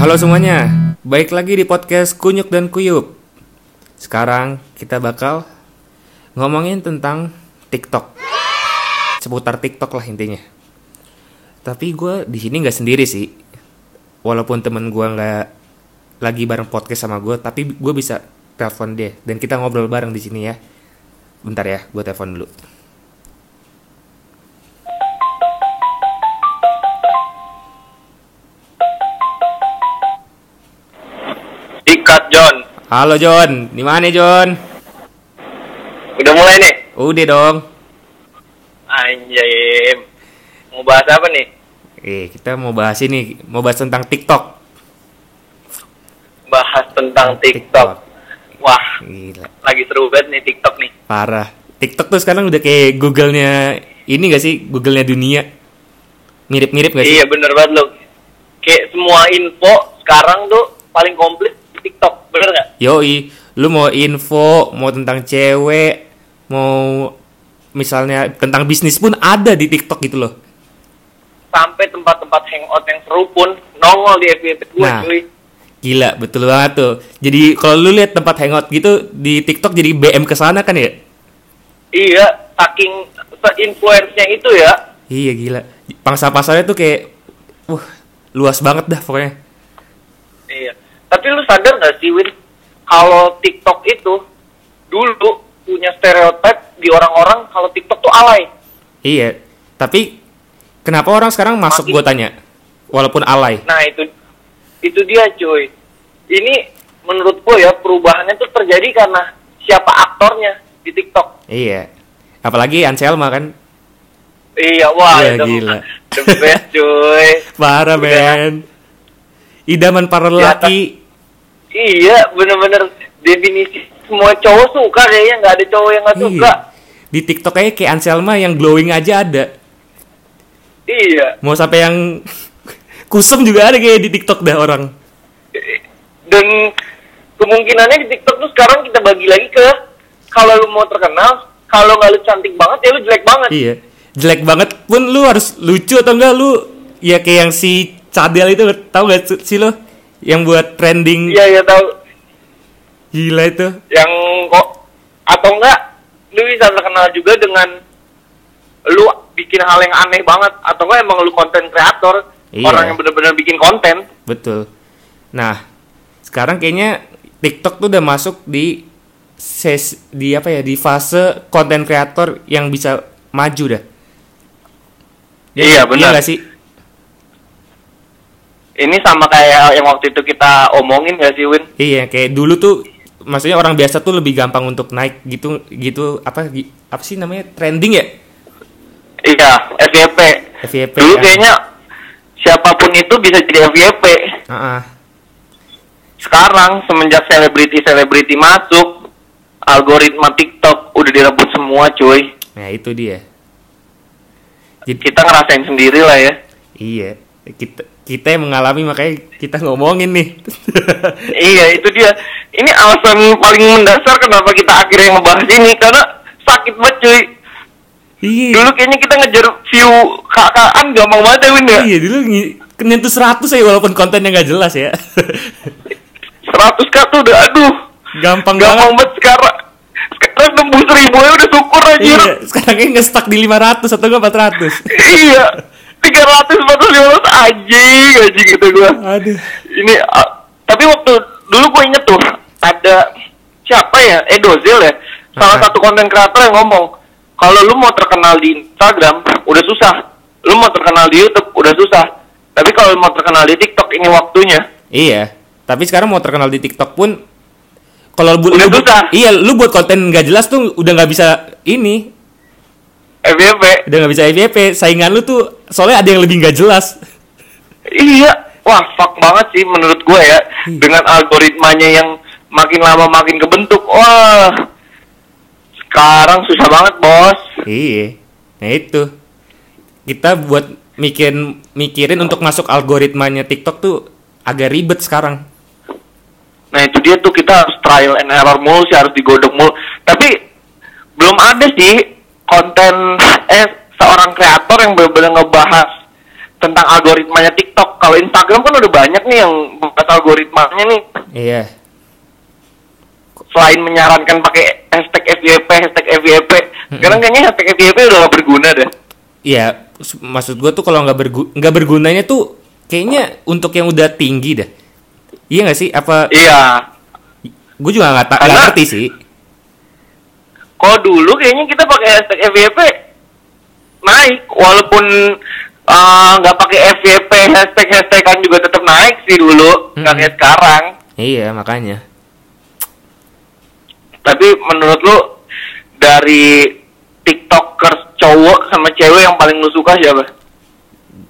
Halo semuanya, baik lagi di podcast Kunyuk dan Kuyup. Sekarang kita bakal ngomongin tentang TikTok, seputar TikTok lah intinya. Tapi gue di sini nggak sendiri sih, walaupun temen gue nggak lagi bareng podcast sama gue, tapi gue bisa telepon dia dan kita ngobrol bareng di sini ya. Bentar ya, gue telepon dulu. Halo John, di mana John? Udah mulai nih. Udah dong. Anjay. Mau bahas apa nih? Eh, kita mau bahas ini, mau bahas tentang TikTok. Bahas tentang TikTok. Wah, Gila, lagi seru banget nih TikTok nih. parah. TikTok tuh sekarang udah kayak Google-nya ini gak sih? Google-nya dunia. Mirip-mirip gak sih? Iya bener banget lo. Kayak semua info sekarang tuh paling komplit TikTok. Bener nggak? Yoi, lu mau info, mau tentang cewek, mau misalnya tentang bisnis pun ada di TikTok gitu loh. Sampai tempat-tempat hangout yang seru pun nongol di FYP gue Nah. cuy. Gila, betul banget tuh. Jadi kalau lu lihat tempat hangout gitu di TikTok jadi BM ke sana kan ya? Iya, saking se-influence-nya itu ya. Iya gila. Pangsa pasarnya tuh kayak wah, luas banget dah pokoknya. Tapi lu sadar gak sih Win? Kalau TikTok itu dulu punya stereotip di orang-orang kalau TikTok tuh alay. Iya, tapi kenapa orang sekarang masuk gue tanya, walaupun alay? Nah itu itu dia cuy. Ini menurut gue ya perubahannya tuh terjadi karena siapa aktornya di TikTok. Iya, apalagi Anselma kan, Iya wah Iya, itu gila. the best cuy. parah men. Idaman para lelaki. Iya bener-bener definisi semua cowok suka kayaknya nggak ada cowok yang nggak suka. Iya. Di TikTok aja kayak Anselma yang glowing aja ada. Iya. Mau sampai yang kusem juga ada kayak di TikTok dah orang. Dan kemungkinannya di TikTok tuh sekarang kita bagi lagi ke kalau lu mau terkenal, kalau nggak lu cantik banget ya lu jelek banget. Iya, jelek banget pun lu harus lucu atau enggak lu ya kayak yang si Cadel itu tahu gak sih lo yang buat trending Iya ya tahu. gila itu. yang kok atau enggak lu bisa terkenal juga dengan lu bikin hal yang aneh banget atau enggak emang lu konten kreator Iya. orang yang bener-bener bikin konten Betul. Nah, sekarang kayaknya TikTok tuh udah masuk di ses di apa ya di fase konten kreator yang bisa maju dah. Iya, benar. Iya sih? Ini sama kayak yang waktu itu kita omongin gak sih Win Iya, kayak dulu tuh maksudnya orang biasa tuh lebih gampang untuk naik gitu gitu apa apa sih namanya trending ya? iya FYP FYP. dulu kan? kayaknya siapa pun itu bisa jadi FYP Ah, ah. sekarang semenjak selebriti selebriti masuk algoritma TikTok udah direbut semua cuy Nah, itu dia. Jadi, kita ngerasain sendiri lah ya iya, kita kita yang mengalami makanya kita ngomongin nih. Iya itu dia. Ini alasan paling mendasar kenapa kita akhirnya ngebahas ini karena sakit banget cuy. iya. Dulu kayaknya kita ngejar view kakaan gampang banget ya Win ya. Iya dulu nyentuh 100 ya walaupun kontennya nggak jelas ya. 100 k tuh udah aduh. Gampang Gampang banget. banget sekarang. Sekarang nembus ribu ya udah syukur aja. Iya, sekarang kayaknya nggak stuck di 500 atau nggak 400. iya. 300 400 anjing anjing gitu gua. Aduh. Ini ah, tapi waktu dulu gue inget tuh ada siapa ya? Edozil ya? Salah Ah. satu konten kreator yang ngomong kalau lu mau terkenal di Instagram udah susah. Lu mau terkenal di YouTube udah susah. Tapi kalau mau terkenal di TikTok ini waktunya. Iya, tapi sekarang mau terkenal di TikTok pun kalau bu- Udah lu, bu- iya lu buat konten nggak jelas tuh udah nggak bisa ini. FYP udah nggak bisa FYP saingan lu tuh soalnya ada yang lebih nggak jelas. Iya. Wah fuck banget sih menurut gue ya. Dengan algoritmanya yang makin lama makin kebentuk. Wah. Sekarang susah banget bos. Iya. Nah itu. Kita buat mikirin mikirin untuk masuk algoritmanya TikTok tuh agak ribet sekarang. Nah itu dia tuh. Kita harus trial and error mulu sih harus digodok mulu. Tapi belum ada sih konten eh seorang kreator yang benar-benar ngebahas tentang algoritmanya TikTok. Kalau Instagram kan udah banyak nih yang buat algoritmanya nih. Iya. Selain menyarankan pakai hashtag FYP, hashtag FYP. Sekarang kayaknya hashtag FYP udah gak berguna deh. Iya, s- maksud gue tuh kalau nggak bergu nggak bergunanya tuh kayaknya untuk yang udah tinggi dah. Iya nggak sih? Apa Iya. gue juga nggak ta- ngerti sih. Kalau dulu kayaknya kita pakai hashtag FYP naik, walaupun uh, nggak pakai FYP hashtag hashtagan juga tetap naik sih dulu, nggak Mm-mm. kayak sekarang. Iya makanya. Tapi menurut lu dari tiktokers cowok sama cewek yang paling lu suka siapa?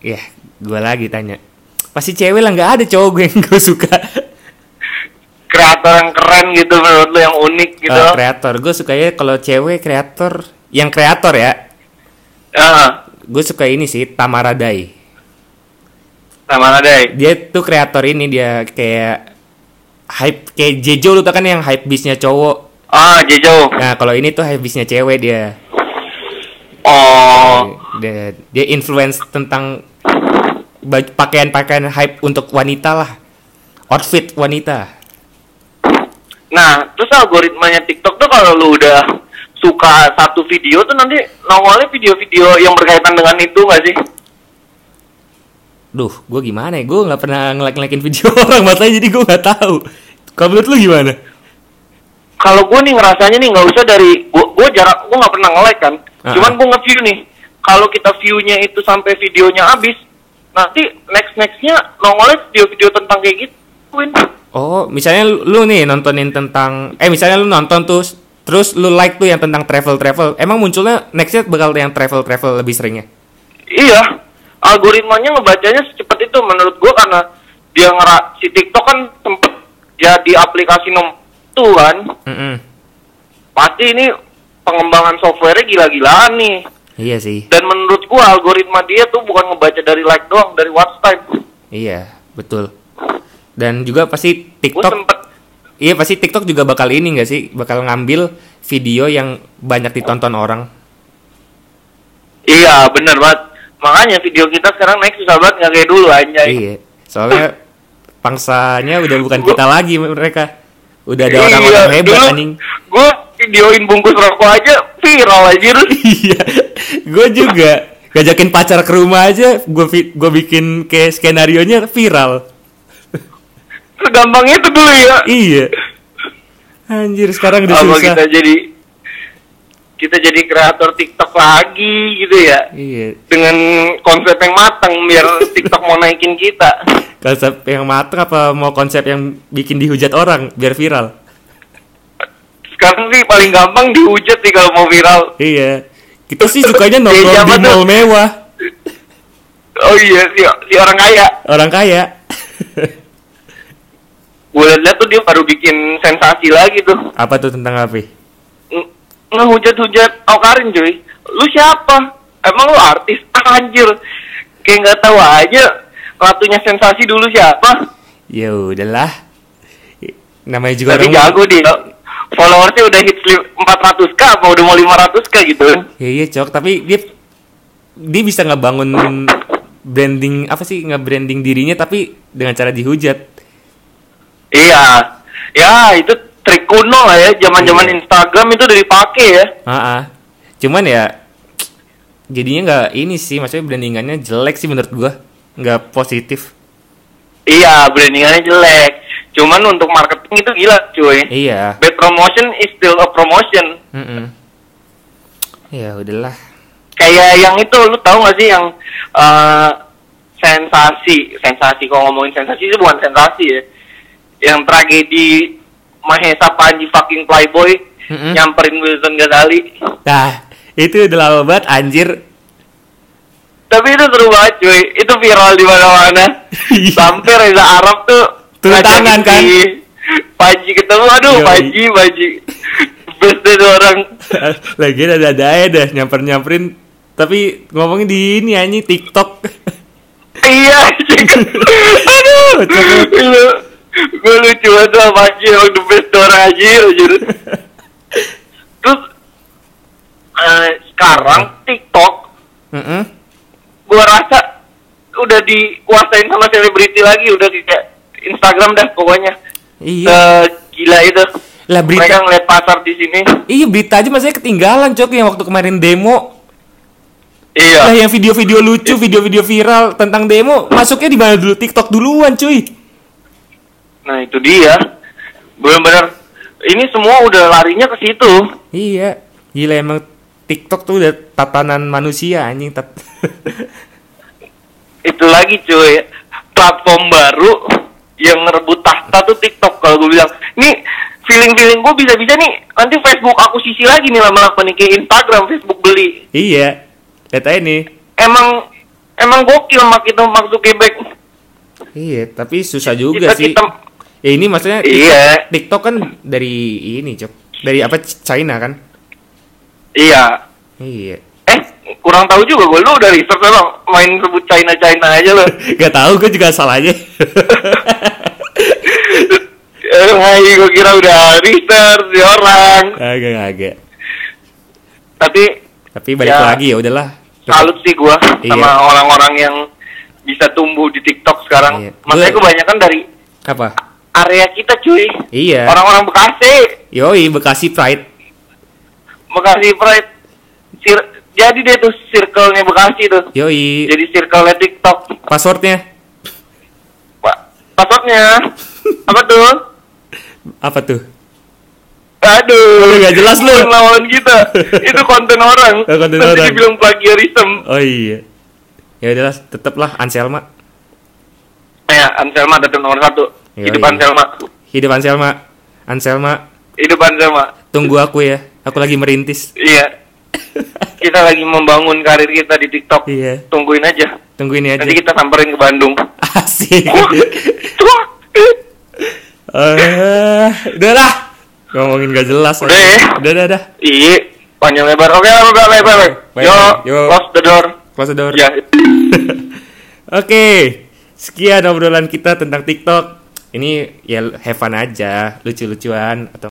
Ya, gue lagi tanya. Pasti cewek lah nggak ada cowok gue yang gue suka. Kreator yang keren gitu menurut lu yang unik gitu? Eh, kreator, gue sukanya kalau cewek kreator, yang kreator ya, Ah, gue suka ini sih Tamara Day. sama ada ya? Dia tuh kreator ini dia kayak hype kayak Jejo lu tau kan yang hype bisnya cowok. Ah, Jejo. Nah kalau ini tuh hype bisnya cewek dia. Oh, Dia, dia influence tentang pakaian-pakaian hype untuk wanita lah. Outfit wanita. Nah, terus algoritmanya TikTok tuh kalau lu udah suka satu video tuh nanti nongolnya video-video yang berkaitan dengan itu gak sih? Duh, gue gimana ya? Gue nggak pernah ngelike-ngelakin video orang masalahnya jadi gue nggak tahu. Kalau menurut lu gimana? Kalau gue nih ngerasanya nih nggak usah dari gue gue jarak gue nggak pernah nge-like kan. Ah. Cuman gue nge-view nih. Kalau kita view-nya itu sampai videonya habis, nanti next nextnya nongolnya video-video tentang kayak gitu. Win. Oh, misalnya lu, lu nih nontonin tentang, eh misalnya lu nonton tuh, terus lu like tuh yang tentang travel-travel. Emang munculnya nextnya bakal yang travel-travel lebih seringnya? Iya, algoritmanya ngebacanya secepat itu menurut gua karena dia ngera si TikTok kan sempet jadi aplikasi nomor itu kan. Mm-mm. Pasti ini pengembangan softwarenya gila-gilaan nih. Iya sih, Dan menurut gua algoritma dia tuh bukan ngebaca dari like doang, dari watch time. iya betul. Dan juga pasti TikTok, iya pasti TikTok juga bakal ini gak sih, bakal ngambil video yang banyak ditonton orang. Iya, bener banget. Makanya video kita sekarang naik susah banget nggak kayak dulu anjay. Iya, soalnya pangsanya udah bukan kita lagi mereka. Udah ada Iya, orang-orang hebat dulu anjing. Gue videoin bungkus rokok aja viral aja Iya, gue juga ngajakin pacar ke rumah aja, gue gue bikin kayak skenario nya viral. Segampang itu dulu ya. Iya. Anjir, sekarang udah Apa susah. kita jadi kita jadi kreator TikTok lagi gitu ya. Iya. Dengan konsep yang matang biar TikTok mau naikin kita. Konsep yang matang apa mau konsep yang bikin dihujat orang biar viral? Sekarang sih paling gampang dihujat sih kalau mau viral. Iya. Kita sih sukanya nongkrong di mall mewah. Oh iya si, si orang kaya. Orang kaya. Gue liat tuh dia baru bikin sensasi lagi tuh. apa tuh tentang apa? Nge- Ngehujat-hujat Aukarin cuy. Lu siapa? Emang lu artis? Ah, anjir. Kayak nggak tahu aja. Ratunya sensasi dulu siapa? Ya udahlah. Namanya juga Tapi orang jago dia. Followersnya udah hit 400k apa udah mau 500k gitu kan? Ya iya cok, tapi dia dia bisa ngebangun branding apa sih nge-branding dirinya tapi dengan cara dihujat. Iya. Ya itu trik kuno lah ya. Zaman-zaman Iya. Instagram itu udah dipakai ya. Ah, ah. Cuman ya jadinya nggak ini sih, maksudnya brandingannya jelek sih menurut gua, nggak positif. Iya, brandingannya jelek. Cuman untuk marketing itu gila cuy. Iya. Bad promotion is still a promotion. Mm-mm. Ya udahlah. Kayak yang itu lu tahu gak sih yang eh, sensasi, sensasi kalau ngomongin sensasi itu bukan sensasi ya. Yang tragedi Mahesa Panji fucking Playboy Mm-mm. nyamperin Wilson Ghazali. Nah, itu udah lama banget anjir. Tapi itu seru banget cuy, itu viral di mana-mana. Iya. Sampai Reza Arab tuh Turun ngajakin tangan, kan? Panji ketemu, aduh Yoi. Panji, Panji. Best deh tuh orang. Lagi ada ada aja dah nyamper-nyamperin tapi ngomongin di ini anjing TikTok. iya. Aduh, sama Panji, emang the best orang aja, anjir. Terus, eh, sekarang TikTok, Mm-mm. gue rasa dikuasain sama selebriti lagi udah kayak Instagram dah pokoknya. Iya. Gila itu. Lah berita Mereka ngeliat pasar di sini. Iya berita aja masanya ketinggalan cok yang waktu kemarin demo. Iya. Lah yang video-video lucu, video-video viral tentang demo masuknya di mana dulu? TikTok duluan cuy. Nah itu dia. Benar-benar ini semua udah larinya ke situ. Iya. Gila emang TikTok tuh udah tatanan manusia anjing tat. Itu lagi cuy. Platform baru yang ngerebut tahta tuh TikTok kalau gue bilang. Nih feeling-feeling gue bisa-bisa nih nanti Facebook aku sisi lagi nih lama-lama nih kayak Instagram Facebook beli. iya. Lihat aja nih. Emang emang gokil mak itu Mark Zuckerberg. Iya, tapi susah juga Kita- sih. kita- Ya ini maksudnya Iya. TikTok kan dari ini, Cok. Dari apa China kan? Iya. Iya. Eh, kurang tahu juga gue. Lu udah research emang main sebut China-China aja lo. Gak tahu gue juga salah aja. eh, hai, gue kira udah research di orang. agak agak. Tapi Tapi balik Ya. lagi ya udahlah. salut sih gue Iya. sama orang-orang yang bisa tumbuh di TikTok sekarang. Iya. Makanya Gue- kebanyakan dari Apa? Area kita cuy. Iya. Orang-orang Bekasi, Yoi, Bekasi Pride. Bekasi Pride. Sir- jadi deh tuh circle-nya Bekasi tuh. Yoi. Jadi circle-nya TikTok. Passwordnya Pak, passwordnya apa tuh? apa tuh? Aduh, Lu nggak jelas lu. Lawan kita. Itu konten orang. Oh, konten Nanti orang. dibilang plagiarism. Oh iya. Ya udahlah, tetaplah Anselma. Ya, Anselma tetap nomor satu. Hidup Anselma. Hidup Anselma. Anselma, Hidup Anselma. tunggu aku ya. Aku lagi merintis. Iya. Kita lagi membangun karir kita di TikTok. Iya. Tungguin aja. Tunggu ini aja. Nanti kita samperin ke Bandung. Asik. Wah. Eh, udah lah. Ngomongin gak jelas. Udah ya? Udah, udah, udah. Iya, panjang lebar. Oke, lebar lebar. Baik, Yo, yo. close the door. Close the door. Ya. Oke, sekian obrolan kita tentang TikTok. Ini ya have fun aja, lucu-lucuan atau